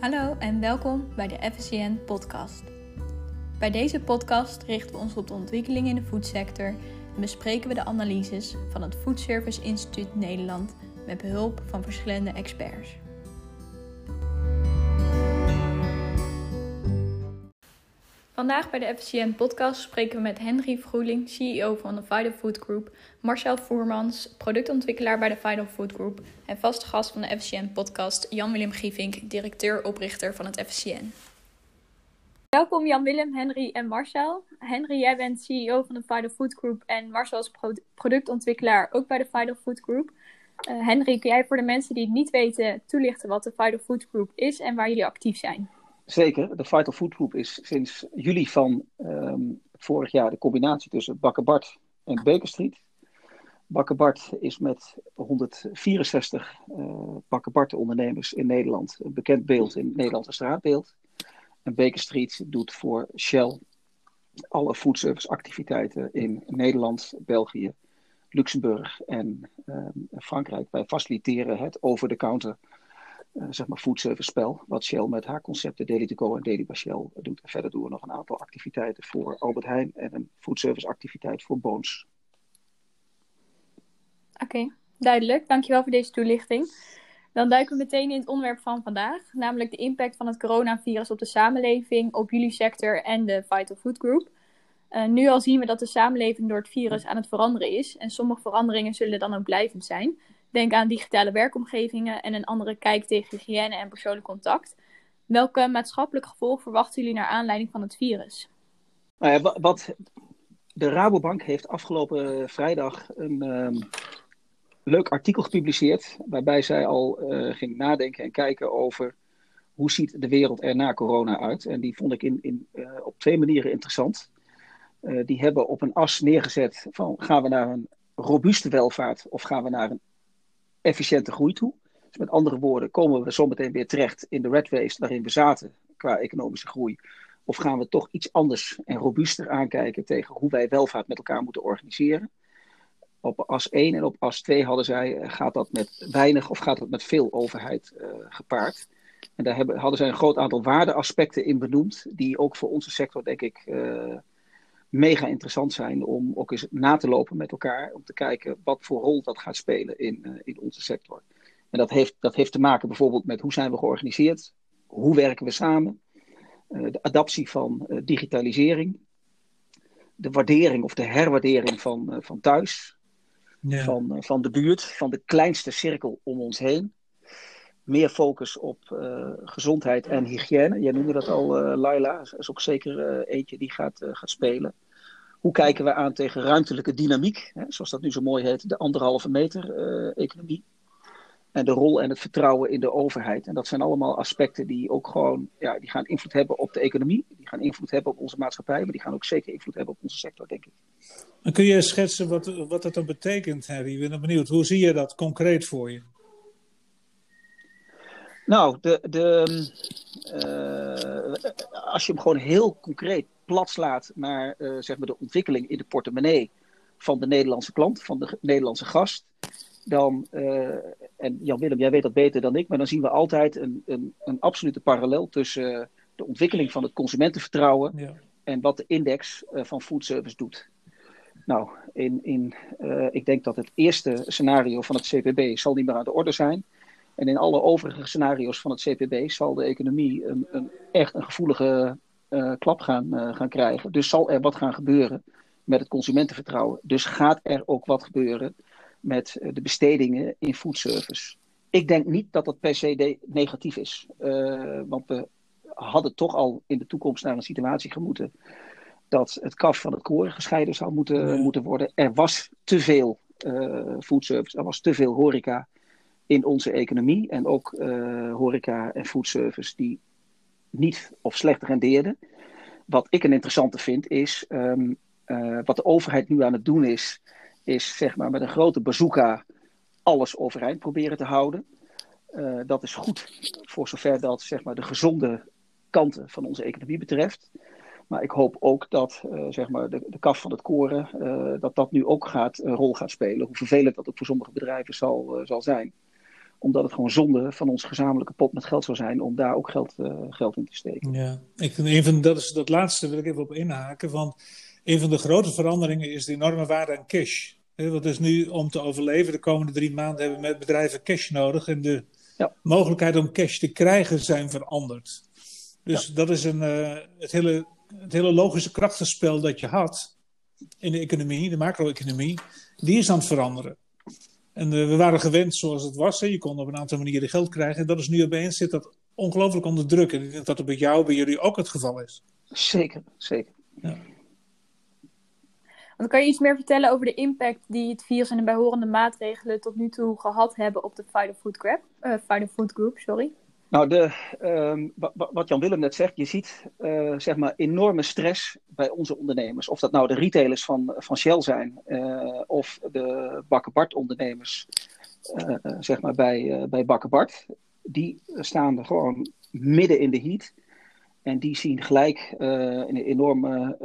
Hallo en welkom bij de FSCN podcast. Bij deze podcast richten we ons op de ontwikkeling in de voedsector en bespreken we de analyses van het Food Service Instituut Nederland met behulp van verschillende experts. Vandaag bij de FCN podcast spreken we met Henry Vroeling, CEO van de Vital Food Group, Marcel Voermans, productontwikkelaar bij de Vital Food Group en vaste gast van de FCN podcast Jan-Willem Gievink, directeur-oprichter van het FCN. Welkom Jan-Willem, Henry en Marcel. Henry, jij bent CEO van de Vital Food Group en Marcel is productontwikkelaar ook bij de Vital Food Group. Uh, Henry, kun jij voor de mensen die het niet weten toelichten wat de Vital Food Group is en waar jullie actief zijn? Zeker. De Vital Food Group is sinds juli van um, vorig jaar de combinatie tussen Bart en Baker Street. Bart is met 164 uh, Bart ondernemers in Nederland een bekend beeld in het Nederlandse straatbeeld. En Baker Street doet voor Shell alle foodservice activiteiten in Nederland, België, Luxemburg en uh, Frankrijk. Wij faciliteren het over-the-counter uh, zeg maar foodservice spel, wat Shell met haar concepten Daily to Go en Daily by Shell doet. En verder doen we nog een aantal activiteiten voor Albert Heijn en een foodservice activiteit voor Boons. Oké, duidelijk. Dankjewel voor deze toelichting. Dan duiken we meteen in het onderwerp van vandaag, namelijk de impact van het coronavirus op de samenleving, op jullie sector en de Vital Food Group. Uh, nu al zien we dat de samenleving door het virus aan het veranderen is en sommige veranderingen zullen dan ook blijvend zijn. Denk aan digitale werkomgevingen en een andere kijk tegen hygiëne en persoonlijk contact. Welke maatschappelijke gevolgen verwachten jullie naar aanleiding van het virus? Nou ja, wat de Rabobank heeft afgelopen vrijdag een um, leuk artikel gepubliceerd. Waarbij zij al uh, ging nadenken en kijken over hoe ziet de wereld er na corona uit. En die vond ik in, in, uh, op twee manieren interessant. Uh, die hebben op een as neergezet van gaan we naar een robuuste welvaart of gaan we naar een efficiënte groei toe. Dus met andere woorden, komen we zometeen weer terecht in de red race waarin we zaten qua economische groei. Of gaan we toch iets anders en robuuster aankijken tegen hoe wij welvaart met elkaar moeten organiseren? Op as 1 en op as 2 hadden zij, eh, gaat dat met weinig of gaat dat met veel overheid uh, gepaard? En daar hebben, hadden zij een groot aantal waardeaspecten in benoemd, die ook voor onze sector, denk ik, uh, mega interessant zijn om ook eens na te lopen met elkaar. Om te kijken wat voor rol dat gaat spelen in, uh, in onze sector. En dat heeft, dat heeft te maken bijvoorbeeld met hoe zijn we georganiseerd? Hoe werken we samen? Uh, de adaptie van uh, digitalisering. De waardering of de herwaardering van, van thuis. Ja. Van, van de buurt, van de kleinste cirkel om ons heen meer focus op uh, gezondheid en hygiëne. Jij noemde dat al, uh, Laila. Is ook zeker uh, eentje die gaat, gaat spelen. Hoe kijken we aan tegen ruimtelijke dynamiek, hè, zoals dat nu zo mooi heet, de anderhalve meter economie. En de rol en het vertrouwen in de overheid. En dat zijn allemaal aspecten die ook gewoon, ja, die gaan invloed hebben op de economie. Die gaan invloed hebben op onze maatschappij, maar die gaan ook zeker invloed hebben op onze sector, denk ik. En kun je schetsen wat, wat dat dan betekent, Harry? Ik ben benieuwd. Hoe zie je dat concreet voor je? Nou, de, de, uh, als je hem gewoon heel concreet plat slaat naar uh, zeg maar de ontwikkeling in de portemonnee van de Nederlandse klant, van de Nederlandse gast, dan, uh, en Jan-Willem, jij weet dat beter dan ik, maar dan zien we altijd een, een, een absolute parallel tussen de ontwikkeling van het consumentenvertrouwen ja. en wat de index van foodservice doet. Nou, in, in, ik denk dat het eerste scenario van het CPB zal niet meer aan de orde zijn. En in alle overige scenario's van het CPB zal de economie een, een echt een gevoelige uh, klap gaan, uh, gaan krijgen. Dus zal er wat gaan gebeuren met het consumentenvertrouwen. Dus gaat er ook wat gebeuren met uh, de bestedingen in foodservice. Ik denk niet dat dat per se negatief is. want we hadden toch al in de toekomst naar een situatie gemoeten dat het kaf van het koren gescheiden zou moeten, ja. moeten worden. Er was te veel foodservice, er was te veel horeca in onze economie en ook uh, horeca en foodservice die niet of slecht rendeerden. Wat ik een interessante vind is, um, uh, wat de overheid nu aan het doen is, is zeg maar met een grote bazooka alles overeind proberen te houden. Uh, dat is goed voor zover dat zeg maar, de gezonde kanten van onze economie betreft. Maar ik hoop ook dat zeg maar, de, de kaf van het koren, dat dat nu ook gaat, een rol gaat spelen. Hoe vervelend dat ook voor sommige bedrijven zal, zal zijn Omdat het gewoon zonde van ons gezamenlijke pot met geld zou zijn om daar ook geld, geld in te steken. Ja, ik vind even, dat, is, dat laatste wil ik even op inhaken. Want een van de grote veranderingen is de enorme waarde aan cash. Want is nu om te overleven de komende drie maanden hebben met bedrijven cash nodig. En de ja. mogelijkheid om cash te krijgen zijn veranderd. Dus dat is een, het hele het hele logische krachtenspel dat je had in de economie, de macro-economie, die is aan het veranderen. En uh, we waren gewend zoals het was. Hè. Je kon op een aantal manieren geld krijgen. En dat is nu opeens zit dat ongelooflijk onder druk. En ik denk dat dat bij jou, bij jullie ook het geval is. Zeker, zeker. Ja. Want kan je iets meer vertellen over de impact die het virus en de bijhorende maatregelen tot nu toe gehad hebben op de Fighter Food Group? Uh, Food Group sorry. Nou, de, ehm, wat Jan Willem net zegt, je ziet uh, zeg maar enorme stress bij onze ondernemers. Of dat nou de retailers van, van Shell zijn, uh, of de Bakker ondernemers uh, zeg maar bij, bij Bakker Die staan er gewoon midden in de heat. En die zien gelijk enorme,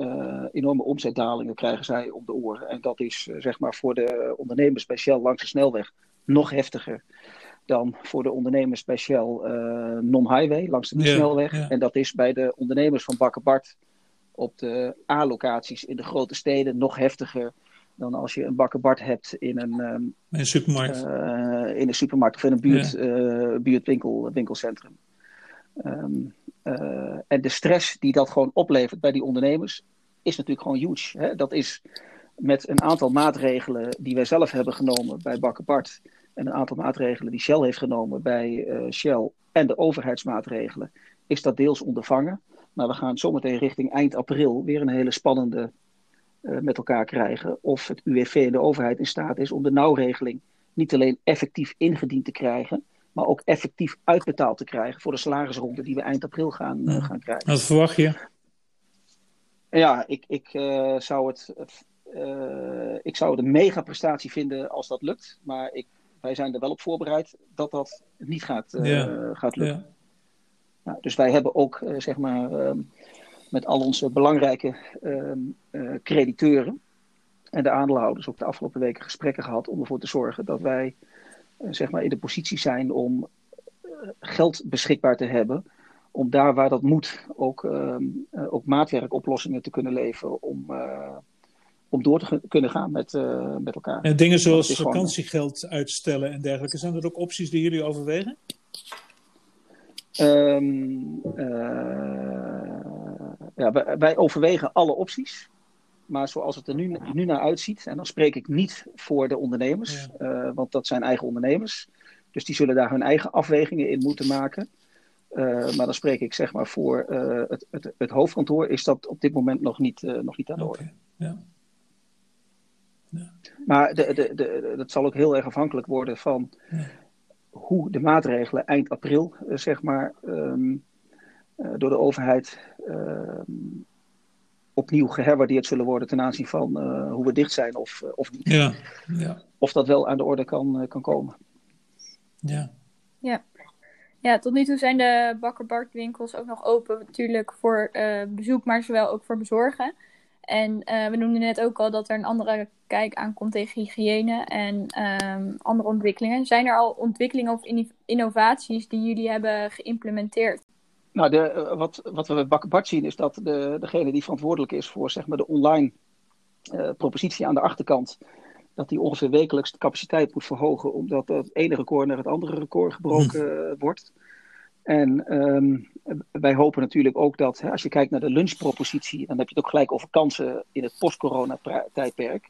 enorme omzetdalingen krijgen zij om de oren. En dat is zeg maar voor de ondernemers bij Shell langs de snelweg nog heftiger dan voor de ondernemers bij Shell uh, non-highway langs de snelweg. En dat is bij de ondernemers van Bakker Bart op de A-locaties in de grote steden nog heftiger dan als je een Bakker Bart hebt in een, um, een supermarkt. Uh, in een supermarkt of in een buurt, ja. buurtwinkel, winkelcentrum. Um, en de stress die dat gewoon oplevert bij die ondernemers is natuurlijk gewoon huge. Hè? Dat is met een aantal maatregelen die wij zelf hebben genomen bij Bakker Bart en een aantal maatregelen die Shell heeft genomen bij uh, Shell en de overheidsmaatregelen, is dat deels ondervangen. Maar we gaan zometeen richting eind april weer een hele spannende uh, met elkaar krijgen. Of het UWV en de overheid in staat is om de nauwregeling niet alleen effectief ingediend te krijgen, maar ook effectief uitbetaald te krijgen voor de salarisronde die we eind april gaan, uh, gaan krijgen. Wat verwacht je? Ja, ik, ik zou het. ik zou het een mega prestatie vinden als dat lukt. Maar ik wij zijn er wel op voorbereid dat dat niet gaat, uh, gaat lukken. Ja. Nou, dus wij hebben ook, uh, zeg maar, ehm, met al onze belangrijke uh, crediteuren en de aandeelhouders ook de afgelopen weken gesprekken gehad om ervoor te zorgen dat wij, zeg maar, in de positie zijn om geld beschikbaar te hebben om daar waar dat moet ook, uh, ook maatwerkoplossingen te kunnen leveren om, om door te kunnen gaan met, uh, met elkaar. En dingen zoals vakantiegeld uitstellen en dergelijke, zijn er ook opties die jullie overwegen? Um, ja, wij, wij, overwegen alle opties. Maar zoals het er nu, nu naar uitziet, en dan spreek ik niet voor de ondernemers, ja. uh, want dat zijn eigen ondernemers. Dus die zullen daar hun eigen afwegingen in moeten maken. maar dan spreek ik zeg maar voor het, het, het, hoofdkantoor, is dat op dit moment nog niet, nog niet aan de orde. Okay. Ja. Maar de, de, de, dat zal ook heel erg afhankelijk worden van hoe de maatregelen eind april, uh, zeg maar, um, uh, door de overheid uh, opnieuw geherwaardeerd zullen worden ten aanzien van uh, hoe we dicht zijn of, of niet. Ja. Ja. Of dat wel aan de orde kan, kan komen. Ja. ja. Ja, tot nu toe zijn de bakker winkels ook nog open natuurlijk voor bezoek, maar zowel ook voor bezorgen. En uh, we noemden net ook al dat er een andere kijk aankomt tegen hygiëne en um, andere ontwikkelingen. Zijn er al ontwikkelingen of innovaties die jullie hebben geïmplementeerd? Nou, de, uh, wat, wat we bij zien is dat de, degene die verantwoordelijk is voor zeg maar, de online uh, propositie aan de achterkant, dat die ongeveer wekelijks de capaciteit moet verhogen, omdat het ene record naar het andere record gebroken hm. wordt. En um, wij hopen natuurlijk ook dat, hè, als je kijkt naar de lunchpropositie, dan heb je het ook gelijk over kansen in het post-corona-tijdperk.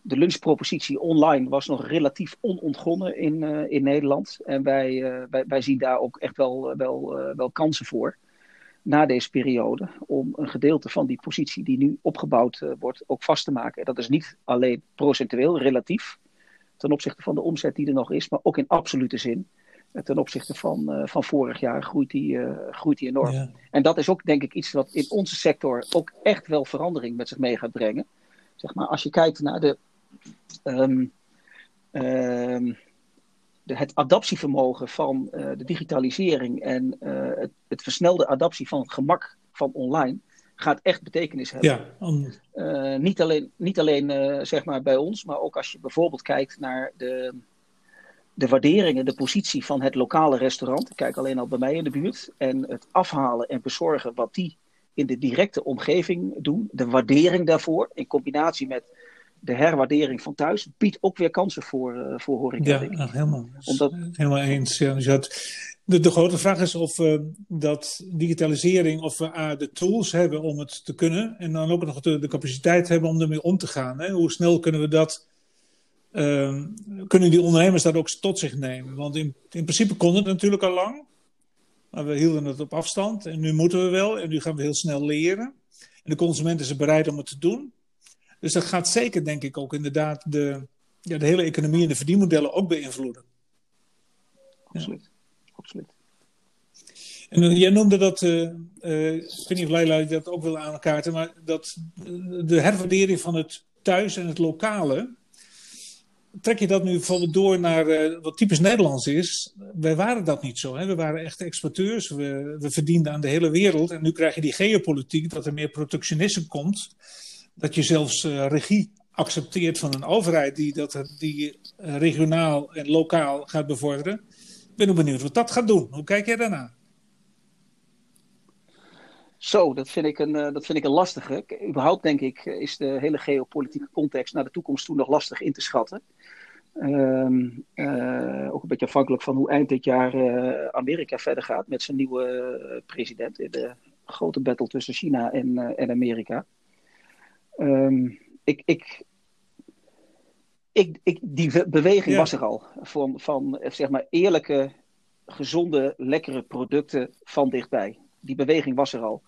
De lunchpropositie online was nog relatief onontgonnen in, uh, in Nederland. En wij, uh, wij, wij, zien daar ook echt wel, wel, uh, wel kansen voor na deze periode. Om een gedeelte van die positie die nu opgebouwd wordt ook vast te maken. En dat is niet alleen procentueel, relatief, ten opzichte van de omzet die er nog is, maar ook in absolute zin ten opzichte van, uh, van vorig jaar groeit die, uh, groeit die enorm. Ja. En dat is ook denk ik iets wat in onze sector ook echt wel verandering met zich mee gaat brengen. Zeg maar, als je kijkt naar de, um, um, de het adaptievermogen van uh, de digitalisering en het, het, versnelde adaptie van het gemak van online, gaat echt betekenis hebben. Ja, om... niet alleen, niet alleen zeg maar bij ons, maar ook als je bijvoorbeeld kijkt naar de de waarderingen, de positie van het lokale restaurant, ik kijk alleen al bij mij in de buurt, en het afhalen en bezorgen wat die in de directe omgeving doen, de waardering daarvoor, in combinatie met de herwaardering van thuis, biedt ook weer kansen voor, uh, voor horeca. Ja, helemaal. Omdat... Helemaal eens. Ja. Dus de, de, grote vraag is of uh, dat digitalisering, of we uh, de tools hebben om het te kunnen, en dan ook nog de, de capaciteit hebben om ermee om te gaan. Hè? Hoe snel kunnen we dat uh, kunnen die ondernemers dat ook tot zich nemen? Want in, in principe kon het natuurlijk al lang, maar we hielden het op afstand. En nu moeten we wel, en nu gaan we heel snel leren. En de consument is er bereid om het te doen. Dus dat gaat zeker, denk ik, ook inderdaad de, ja, de hele economie en de verdienmodellen ook beïnvloeden. Absoluut. Ja. Absoluut. En uh, jij noemde dat, uh, uh, ik weet niet of Leila dat ook wil aankaarten, maar dat de herwaardering van het thuis en het lokale, trek je dat nu bijvoorbeeld door naar uh, wat typisch Nederlands is? Wij waren dat niet zo. Hè? We waren echt exporteurs. We, we verdienden aan de hele wereld. En nu krijg je die geopolitiek, dat er meer protectionisme komt. Dat je zelfs uh, regie accepteert van een overheid die, dat, die uh, regionaal en lokaal gaat bevorderen. Ik ben ook benieuwd wat dat gaat doen. Hoe kijk jij daarna? Zo, dat vind ik een, dat vind ik een lastige. Überhaupt denk ik is de hele geopolitieke context naar de toekomst toe nog lastig in te schatten. Um, uh, ook een beetje afhankelijk van hoe eind dit jaar uh, Amerika verder gaat met zijn nieuwe president in de grote battle tussen China en, en Amerika. Um, ik, ik, ik, ik, die beweging ja. was er al. Van, van zeg maar eerlijke, gezonde, lekkere producten van dichtbij. Die beweging was er al.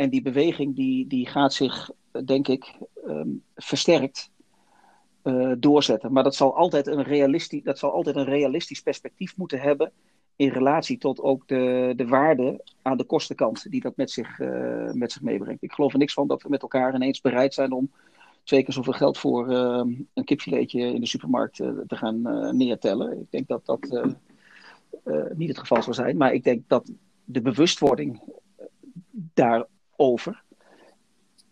En die beweging die, die gaat zich, denk ik, um, versterkt uh, doorzetten. Maar dat zal, altijd een realistisch, dat zal altijd een realistisch perspectief moeten hebben in relatie tot ook de, de waarde aan de kostenkant die dat met zich, uh, met zich meebrengt. Ik geloof er niks van dat we met elkaar ineens bereid zijn om twee keer zoveel geld voor uh, een kipfiletje in de supermarkt te gaan neertellen. Ik denk dat dat niet het geval zal zijn, maar ik denk dat de bewustwording daarover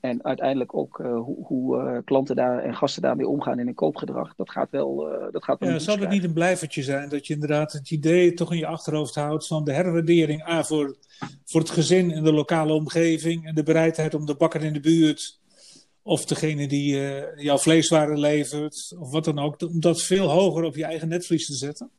en uiteindelijk ook uh, hoe, hoe uh, klanten daar en gasten daarmee omgaan in hun koopgedrag. Dat gaat wel. Uh, dat gaat wel ja, zal het niet een blijvertje zijn dat je inderdaad het idee toch in je achterhoofd houdt van de herwaardering A voor, voor het gezin in de lokale omgeving en de bereidheid om de bakker in de buurt of degene die jouw vleeswaren levert of wat dan ook, om dat veel hoger op je eigen netvlies te zetten?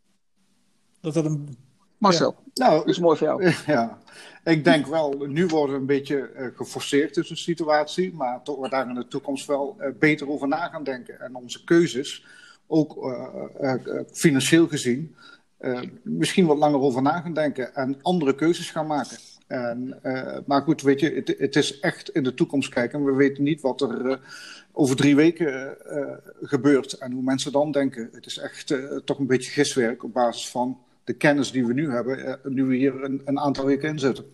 Dat dat een. Marcel, ja. nou, is mooi voor jou. Ja, ik denk wel, nu worden we een beetje uh, geforceerd tussen de situatie, maar toch we daar in de toekomst wel uh, beter over na gaan denken. En onze keuzes, ook uh, financieel gezien, misschien wat langer over na gaan denken en andere keuzes gaan maken. En, maar goed, weet je, het, het, is echt in de toekomst kijken. We weten niet wat er over drie weken gebeurt en hoe mensen dan denken. Het is echt toch een beetje giswerk op basis van de kennis die we nu hebben, eh, nu we hier een, een aantal weken in zitten.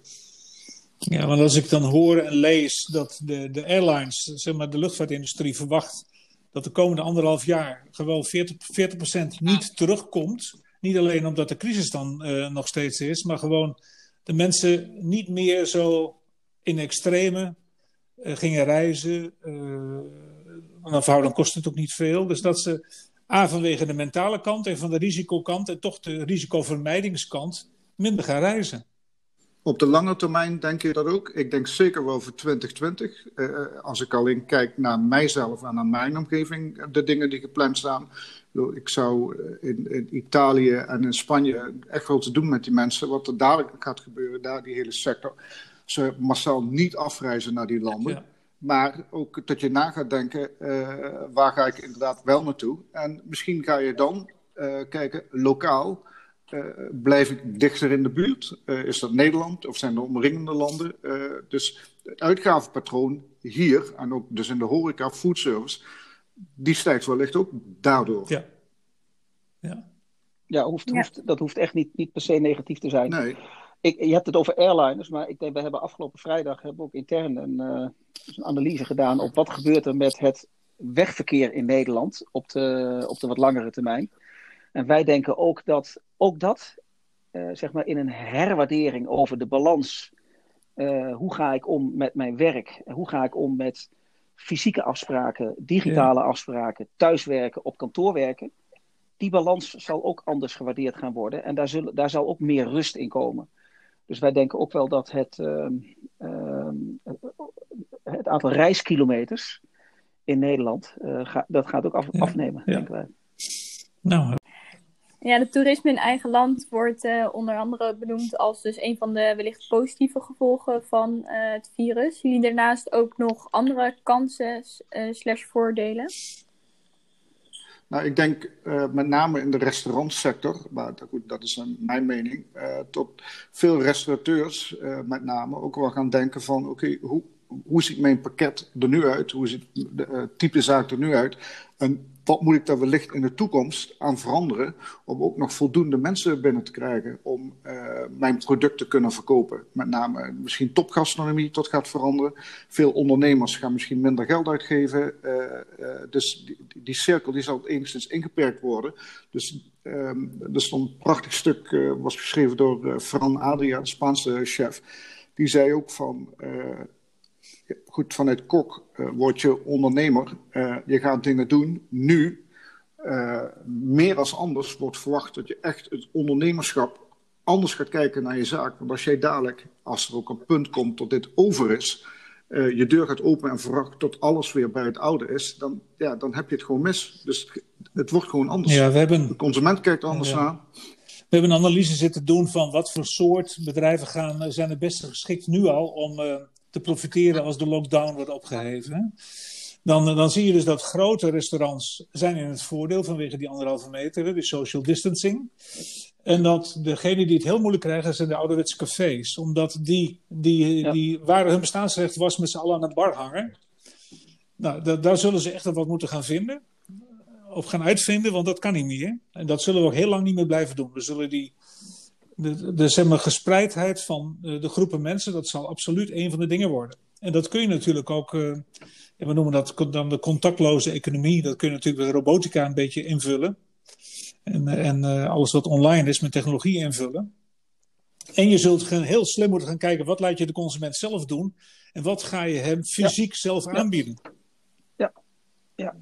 Ja, want als ik dan hoor en lees dat de, de airlines, zeg maar de luchtvaartindustrie, verwacht dat de komende anderhalf jaar gewoon 40%, 40 niet terugkomt. Niet alleen omdat de crisis dan uh, nog steeds is, maar gewoon de mensen niet meer zo in extreme uh, gingen reizen. Uh, dan kost het ook niet veel. Dus dat ze A, vanwege de mentale kant en van de risicokant en toch de risicovermijdingskant minder gaan reizen. Op de lange termijn denk je dat ook? Ik denk zeker wel voor 2020. Uh, eh, als ik alleen kijk naar mijzelf en naar mijn omgeving, de dingen die gepland staan. Ik zou eh, in, in, Italië en in Spanje echt wel te doen met die mensen. Wat er dadelijk gaat gebeuren, daar die hele sector. Ze massaal niet afreizen naar die landen. Ja. Maar ook dat je na gaat denken, uh, waar ga ik inderdaad wel naartoe? En misschien ga je dan uh, kijken, lokaal, uh, blijf ik dichter in de buurt? is dat Nederland of zijn er omringende landen? dus het uitgavenpatroon hier, en ook dus in de horeca, foodservice, die stijgt wellicht ook daardoor. Ja, ja. ja, hoeft, ja. Hoeft, dat hoeft echt niet, niet per se negatief te zijn. Nee. Ik, je hebt het over airliners, maar ik denk, we hebben afgelopen vrijdag hebben we ook intern een, uh, een analyse gedaan op wat gebeurt er met het wegverkeer in Nederland op de, op de wat langere termijn. En wij denken ook dat ook dat, uh, zeg maar in een herwaardering over de balans, uh, hoe ga ik om met mijn werk, hoe ga ik om met fysieke afspraken, digitale ja. afspraken, thuiswerken, op kantoor werken, die balans zal ook anders gewaardeerd gaan worden. En daar, zullen, daar zal ook meer rust in komen. Dus wij denken ook wel dat het, ehm, ehm, het aantal reiskilometers in Nederland, uh, dat gaat ook af, afnemen, ja. denken wij. Nou, ja, de toerisme in eigen land wordt uh, onder andere benoemd als dus een van de wellicht positieve gevolgen van uh, het virus. Jullie daarnaast ook nog andere kansen uh, slash voordelen? Nou, ik denk met name in de restaurantsector, maar goed, dat is een, mijn mening, tot veel restaurateurs met name ook wel gaan denken van oké, hoe, ziet mijn pakket er nu uit? Hoe ziet de type zaak er nu uit? Wat moet ik daar wellicht in de toekomst aan veranderen om ook nog voldoende mensen binnen te krijgen om uh, mijn product te kunnen verkopen. Met name misschien topgastronomie dat gaat veranderen. Veel ondernemers gaan misschien minder geld uitgeven. Uh, uh, dus die, die, cirkel die zal enigszins ingeperkt worden. Dus um, er stond een prachtig stuk, was geschreven door Fran Adria, de Spaanse chef. Die zei ook van goed, vanuit kok uh, word je ondernemer. Uh, je gaat dingen doen. Nu, uh, meer als anders, wordt verwacht dat je echt het ondernemerschap anders gaat kijken naar je zaak. Want als jij dadelijk, als er ook een punt komt dat dit over is, je deur gaat openen en verwacht tot alles weer bij het oude is, dan, ja, dan heb je het gewoon mis. Dus het wordt gewoon anders. Ja, we hebben... De consument kijkt anders ja. naar. We hebben een analyse zitten doen van wat voor soort bedrijven gaan, zijn het beste geschikt nu al om te profiteren als de lockdown wordt opgeheven. Dan, dan zie je dus dat grote restaurants zijn in het voordeel vanwege die anderhalve meter, de social distancing. En dat degene die het heel moeilijk krijgen, zijn de ouderwetse cafés. Omdat die, die, die waar hun bestaansrecht was met z'n allen aan de bar hangen. Nou, daar zullen ze echt wat moeten gaan vinden. Of gaan uitvinden, want dat kan niet meer. En dat zullen we ook heel lang niet meer blijven doen. We zullen die, de, de zeg maar, gespreidheid van eh, de groepen mensen, dat zal absoluut een van de dingen worden. En dat kun je natuurlijk ook, uh, we noemen dat dan de contactloze economie, dat kun je natuurlijk met robotica een beetje invullen. En, eh, en uh, alles wat online is met technologie invullen. En je zult heel slim moeten gaan kijken, wat laat je de consument zelf doen? En wat ga je hem fysiek ja. zelf aanbieden? Ja, ja.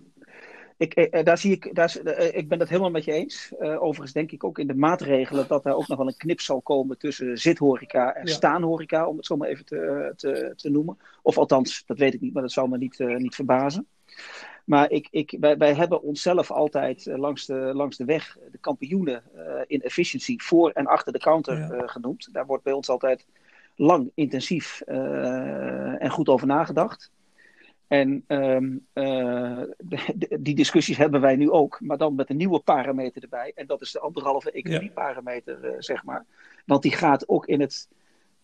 Ik, eh, daar zie ik, daar, eh, ik ben het helemaal met je eens. Uh, overigens denk ik ook in de maatregelen dat daar ook nog wel een knip zal komen tussen zithoreca en ja. staanhoreca, om het zo maar even te, te, te, noemen. Of althans, dat weet ik niet, maar dat zou me niet, uh, niet verbazen. Maar ik, ik, wij, wij hebben onszelf altijd langs, de, langs de weg de kampioenen in efficiency voor en achter de counter ja. genoemd. Daar wordt bij ons altijd lang, intensief en goed over nagedacht. En um, uh, die discussies hebben wij nu ook, maar dan met een nieuwe parameter erbij. En dat is de anderhalve economieparameter, ja. uh, zeg maar. Want die gaat ook in het,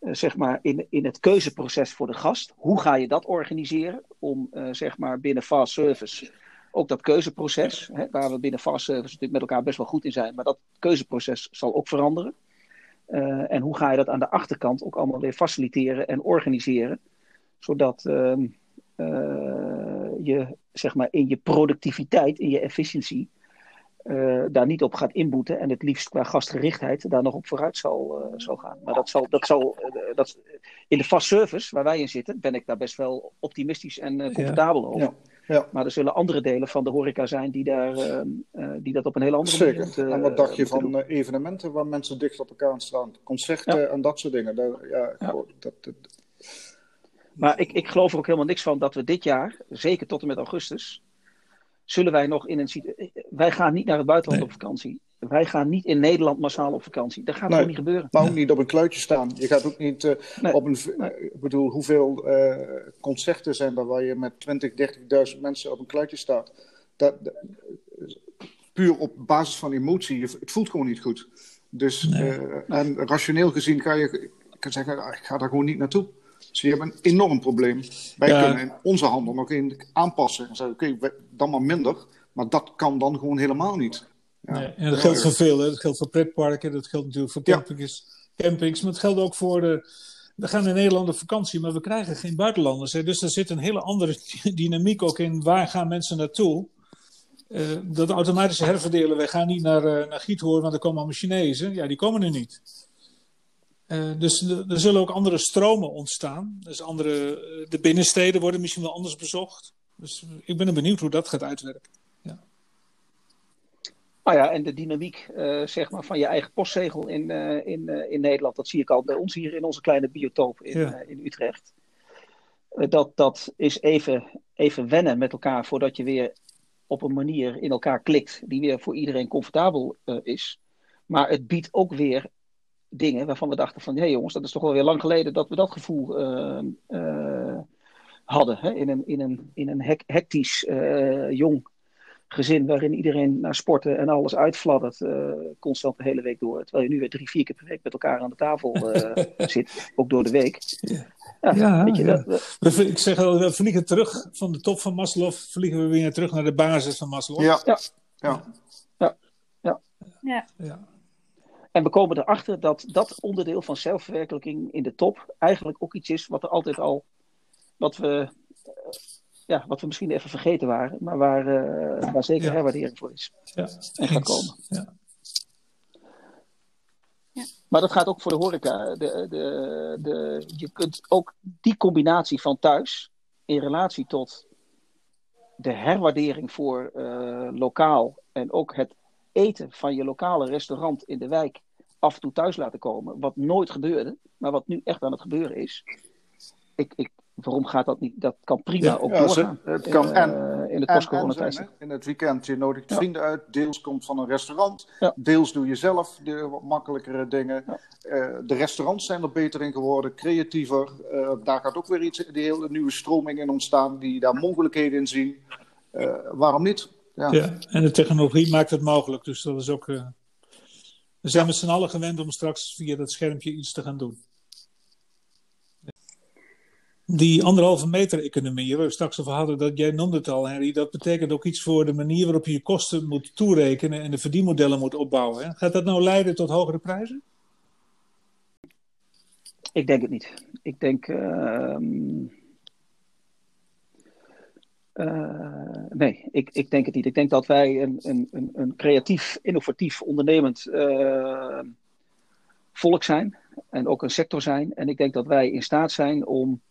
uh, zeg maar in, in het keuzeproces voor de gast. Hoe ga je dat organiseren om zeg maar binnen fast service ook dat keuzeproces, hè, waar we binnen fast service natuurlijk met elkaar best wel goed in zijn, maar dat keuzeproces zal ook veranderen. en hoe ga je dat aan de achterkant ook allemaal weer faciliteren en organiseren, zodat ehm, je zeg maar, in je productiviteit, in je efficiëntie, uh, daar niet op gaat inboeten en het liefst qua gastgerichtheid daar nog op vooruit zal, uh, zal gaan. Maar dat zal, dat zal dat, in de fast service waar wij in zitten, ben ik daar best wel optimistisch en comfortabel over. Ja. Ja. Maar er zullen andere delen van de horeca zijn die, daar, die dat op een hele andere Zeker. manier En wat dacht je van evenementen waar mensen dicht op elkaar staan? Concerten ja. en dat soort dingen. Daar, ja, dat, dat, maar ik, ik geloof er ook helemaal niks van dat we dit jaar, zeker tot en met augustus, zullen wij nog in een. Wij gaan niet naar het buitenland nee. op vakantie. Wij gaan niet in Nederland massaal op vakantie. Dat gaat nee, gewoon niet gebeuren. Maar ook niet op een kluitje staan. Je gaat ook niet uh, nee. op een. Nee. Ik bedoel, hoeveel uh, concerten zijn er waar je met 20, 30.000 mensen op een kluitje staat? Dat, dat, puur op basis van emotie. Het voelt gewoon niet goed. Dus, uh, en rationeel gezien ga je kan zeggen, ik ga daar gewoon niet naartoe. Dus we hebben een enorm probleem. Wij ja. kunnen onze handel nog in aanpassen. En zeggen, oké, okay, dan maar minder. Maar dat kan dan gewoon helemaal niet. Ja, nee, en dat geldt voor veel. Hè. Dat geldt voor pretparken. Dat geldt natuurlijk voor campings. Ja. campings maar het geldt ook voor de... We gaan in Nederland op vakantie, maar we krijgen geen buitenlanders. Hè. Dus er zit een hele andere dynamiek ook in. Waar gaan mensen naartoe? Uh, dat automatische herverdelen. Wij gaan niet naar, uh, naar Giethoorn, want er komen allemaal Chinezen. Ja, die komen er niet. Uh, dus er zullen ook andere stromen ontstaan. Dus andere, de binnensteden worden misschien wel anders bezocht. Dus ik ben benieuwd hoe dat gaat uitwerken. Ja. Nou ja, en de dynamiek uh, zeg maar, van je eigen postzegel in, uh, in, in Nederland, dat zie ik al bij ons hier in onze kleine biotoop in, ja. in Utrecht. dat, dat is even, even wennen met elkaar voordat je weer op een manier in elkaar klikt die weer voor iedereen comfortabel is. Maar het biedt ook weer dingen waarvan we dachten van, hé hey jongens, dat is toch wel weer lang geleden dat we dat gevoel hadden. Hè? In een, in een, in een hectisch jong gezin waarin iedereen naar sporten en alles uitfladdert, uh, constant de hele week door. Terwijl je nu weer drie, vier keer per week met elkaar aan de tafel uh, zit, ook door de week. Ja, ja, ja, je, ja. Dat, we, ik zeg al, we vliegen terug van de top van Maslow, vliegen we weer terug naar de basis van Maslow. Ja, ja. ja. ja. ja. En we komen erachter dat dat onderdeel van zelfverwerkelijking in de top eigenlijk ook iets is wat er altijd al, wat we ja, wat we misschien even vergeten waren, maar waar, uh, waar zeker ja. herwaardering voor is. Ja, en gaat komen. Ja. Ja. Maar dat gaat ook voor de horeca. De, de, de, je kunt ook die combinatie van thuis in relatie tot de herwaardering voor uh, lokaal en ook het eten van je lokale restaurant in de wijk af en toe thuis laten komen. Wat nooit gebeurde, maar wat nu echt aan het gebeuren is. Ik, ik, waarom gaat dat niet? Dat kan prima ook ja, doorgaan. ze- het kan in, en- eh, in de En- post-coronatijd. hè. In het weekend, je nodigt Ja. vrienden uit. Deels komt van een restaurant. Ja. Deels doe je zelf de wat makkelijkere dingen. Eh, de restaurants zijn er beter in geworden, creatiever. Eh, daar gaat ook weer iets, die hele nieuwe stroming in ontstaan, die daar mogelijkheden in zien. Waarom niet? Ja. Ja, en de technologie maakt het mogelijk. Dus dat is ook. eh, we zijn met z'n allen gewend om straks via dat schermpje iets te gaan doen. Die anderhalve meter economie, waar we straks over hadden, dat jij noemde het al, Henry, dat betekent ook iets voor de manier waarop je je kosten moet toerekenen en de verdienmodellen moet opbouwen. Hè? Gaat dat nou leiden tot hogere prijzen? Ik denk het niet. Ik denk. ehm, eh, nee, ik, ik denk het niet. Ik denk dat wij een, een, een, een creatief, innovatief, ondernemend eh, volk zijn. En ook een sector zijn. En ik denk dat wij in staat zijn om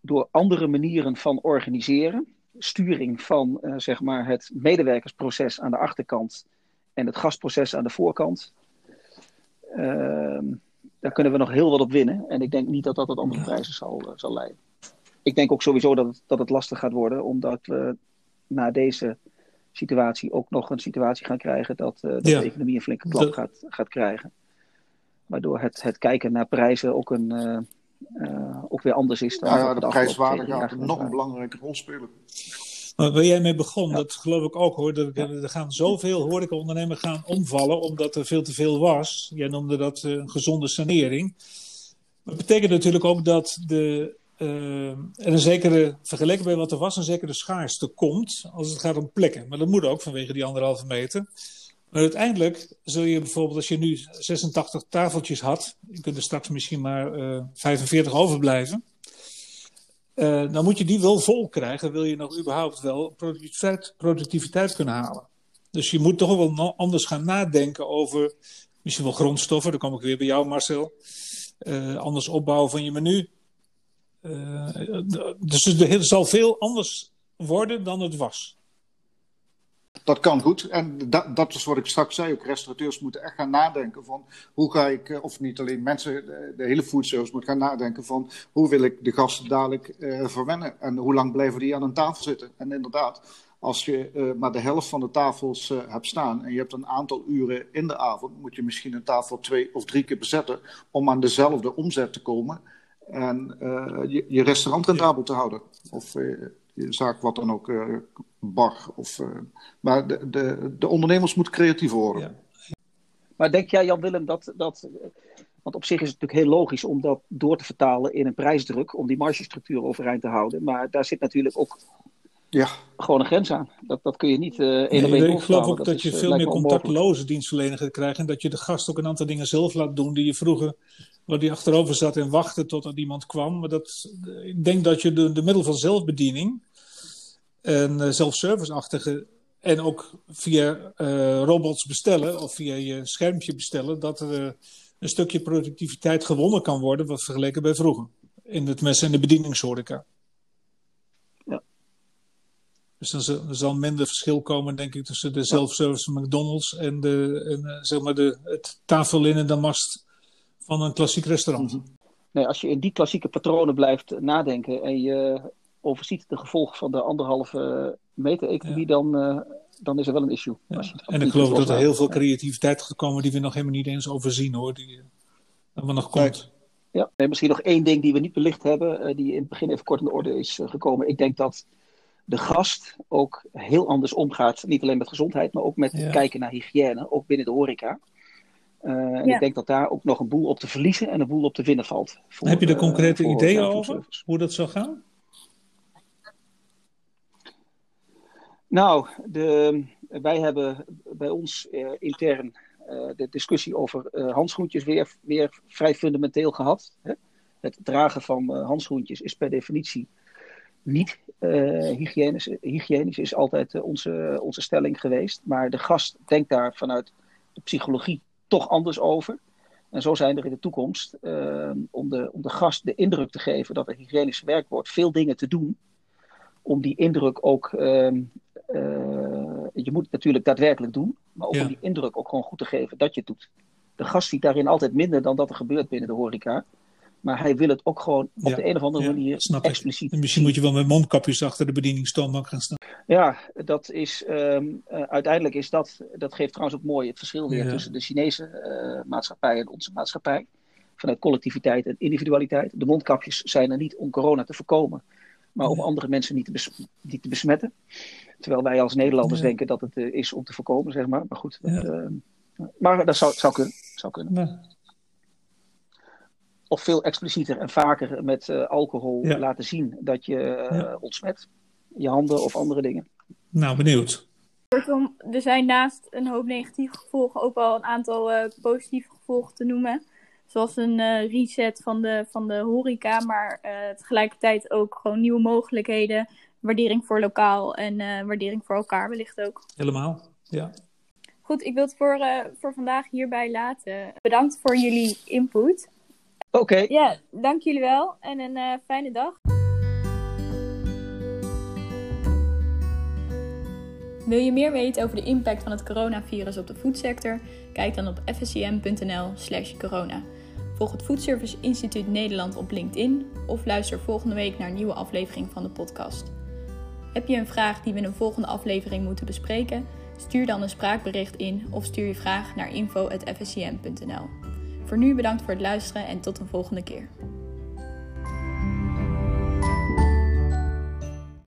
door andere manieren van organiseren, sturing van eh, zeg maar het medewerkersproces aan de achterkant en het gastproces aan de voorkant. ehm, daar kunnen we nog heel wat op winnen. En ik denk niet dat dat tot andere prijzen zal, zal leiden. Ik denk ook sowieso dat het, dat het lastig gaat worden, omdat we na deze situatie ook nog een situatie gaan krijgen dat, eh, dat Ja. de economie een flinke klap Dat- gaat, gaat krijgen. Waardoor het, het kijken naar prijzen ook, een, eh, eh, ook weer anders is dan Ja, de prijswaarde gaat jaar nog een belangrijke rol spelen. Maar waar jij mee begon, Ja. dat geloof ik ook hoor. Dat Er gaan zoveel horecaondernemers gaan omvallen omdat er veel te veel was. Jij noemde dat een gezonde sanering. Dat betekent natuurlijk ook dat de, eh, er een zekere, vergeleken bij wat er was, een zekere schaarste komt als het gaat om plekken. Maar dat moet ook vanwege die anderhalve meter. Maar uiteindelijk zul je bijvoorbeeld, als je nu 86 tafeltjes had, je kunt er straks misschien maar eh 45 overblijven. Eh, dan moet je die wel vol krijgen, wil je nog überhaupt wel productiviteit, kunnen halen. Dus je moet toch wel anders gaan nadenken over misschien wel grondstoffen. Dan kom ik weer bij jou, Marcel. Eh, anders opbouwen van je menu. Dus er zal veel anders worden dan het was. Dat kan goed. En dat, dat is wat ik straks zei. Ook restaurateurs moeten echt gaan nadenken van hoe ga ik, eh, of niet alleen mensen, de, hele foodservice moet gaan nadenken van hoe wil ik de gasten dadelijk verwennen en hoe lang blijven die aan een tafel zitten. En inderdaad, als je maar de helft van de tafels hebt staan en je hebt een aantal uren in de avond, moet je misschien een tafel twee of drie keer bezetten om aan dezelfde omzet te komen en eh, je, je restaurant rendabel te houden. Of eh, je zaak wat dan ook, eh, bar. Of, eh, maar de, de, de ondernemers moeten creatiever worden. Ja. Maar denk jij, Jan Willem, dat, dat. Want op zich is het natuurlijk heel logisch om dat door te vertalen in een prijsdruk, om die margestructuur overeind te houden. Maar daar zit natuurlijk ook Ja, gewoon een grens aan. Dat, dat kun je niet eh één Nee, op één ik geloof ook dat, is, je veel meer contactloze dienstverlening gaat krijgen. En dat je de gast ook een aantal dingen zelf laat doen die je vroeger, waar die achterover zat en wachtte totdat iemand kwam. Maar dat, ik denk dat je de, de middel van zelfbediening en eh, zelfservice-achtige en ook via eh, robots bestellen of via je schermpje bestellen, dat er eh, een stukje productiviteit gewonnen kan worden, wat vergeleken bij vroeger. In het mes- en de bedieningshoreca. Dus dan zal, er zal minder verschil komen, denk ik, tussen de self-service van McDonald's en, de, en zeg maar de, het tafellinnen damast van een klassiek restaurant. Mhm. Nee, als je in die klassieke patronen blijft nadenken en je overziet de gevolgen van de anderhalve meter economie, ja. dan, uh, dan is er wel een issue. Ja. En ik geloof dat er heel veel creativiteit gaat komen die we nog helemaal niet eens overzien hoor, die uh, nog komt. Ja, en misschien nog één ding die we niet belicht hebben, uh, die in het begin even kort in de orde is gekomen. Ik denk dat de gast ook heel anders omgaat, niet alleen met gezondheid, maar ook met ja. kijken naar hygiëne, ook binnen de horeca. Uh, en ja. ik denk dat daar ook nog een boel op te verliezen en een boel op te winnen valt. Voor, Heb je er concrete uh, ideeën over hoe dat zou gaan? Nou, de, wij hebben bij ons uh, intern de discussie over handschoentjes weer, weer vrij fundamenteel gehad. Hè? Het dragen van handschoentjes is per definitie niet hygiënisch. Hygiënisch is altijd onze, onze stelling geweest. Maar de gast denkt daar vanuit de psychologie toch anders over. En zo zijn er in de toekomst, uh, om, de, om de gast de indruk te geven dat er hygiënisch werk wordt, veel dingen te doen. Om die indruk ook, uh, uh, je moet het natuurlijk daadwerkelijk doen, maar ook ja. om die indruk ook gewoon goed te geven dat je het doet. De gast ziet daarin altijd minder dan dat er gebeurt binnen de horeca. Maar hij wil het ook gewoon op ja, de een of andere ja, manier snap expliciet. En misschien moet je wel met mondkapjes achter de bedieningstoonbank gaan staan. Ja, dat is, um, uh, uiteindelijk is dat, dat geeft trouwens ook mooi het verschil weer ja. tussen de Chinese uh, maatschappij en onze maatschappij. Vanuit collectiviteit en individualiteit. De mondkapjes zijn er niet om corona te voorkomen, maar om andere mensen niet te, niet te besmetten. Terwijl wij als Nederlanders denken dat het uh, is om te voorkomen, zeg maar. Maar goed, dat, maar dat zou, zou kunnen. Zou kunnen of veel explicieter en vaker met uh, alcohol ja. laten zien dat je uh, ja. ontsmet. Je handen of andere dingen. Nou, benieuwd. Kortom, er zijn naast een hoop negatieve gevolgen ook wel een aantal uh, positieve gevolgen te noemen. Zoals een reset van de, van de horeca, maar tegelijkertijd ook gewoon nieuwe mogelijkheden. Waardering voor lokaal en waardering voor elkaar wellicht ook. Helemaal, ja. Goed, ik wil het voor, voor vandaag hierbij laten. Bedankt voor jullie input. Oké. Ja, dank jullie wel en een uh, fijne dag. Wil je meer weten over de impact van het coronavirus op de voedsector? Kijk dan op fscm.nl/slash corona. Volg het Foodservice Instituut Nederland op LinkedIn of luister volgende week naar een nieuwe aflevering van de podcast. Heb je een vraag die we in een volgende aflevering moeten bespreken? Stuur dan een spraakbericht in of stuur je vraag naar info.fscm.nl. Voor nu bedankt voor het luisteren en tot een volgende keer.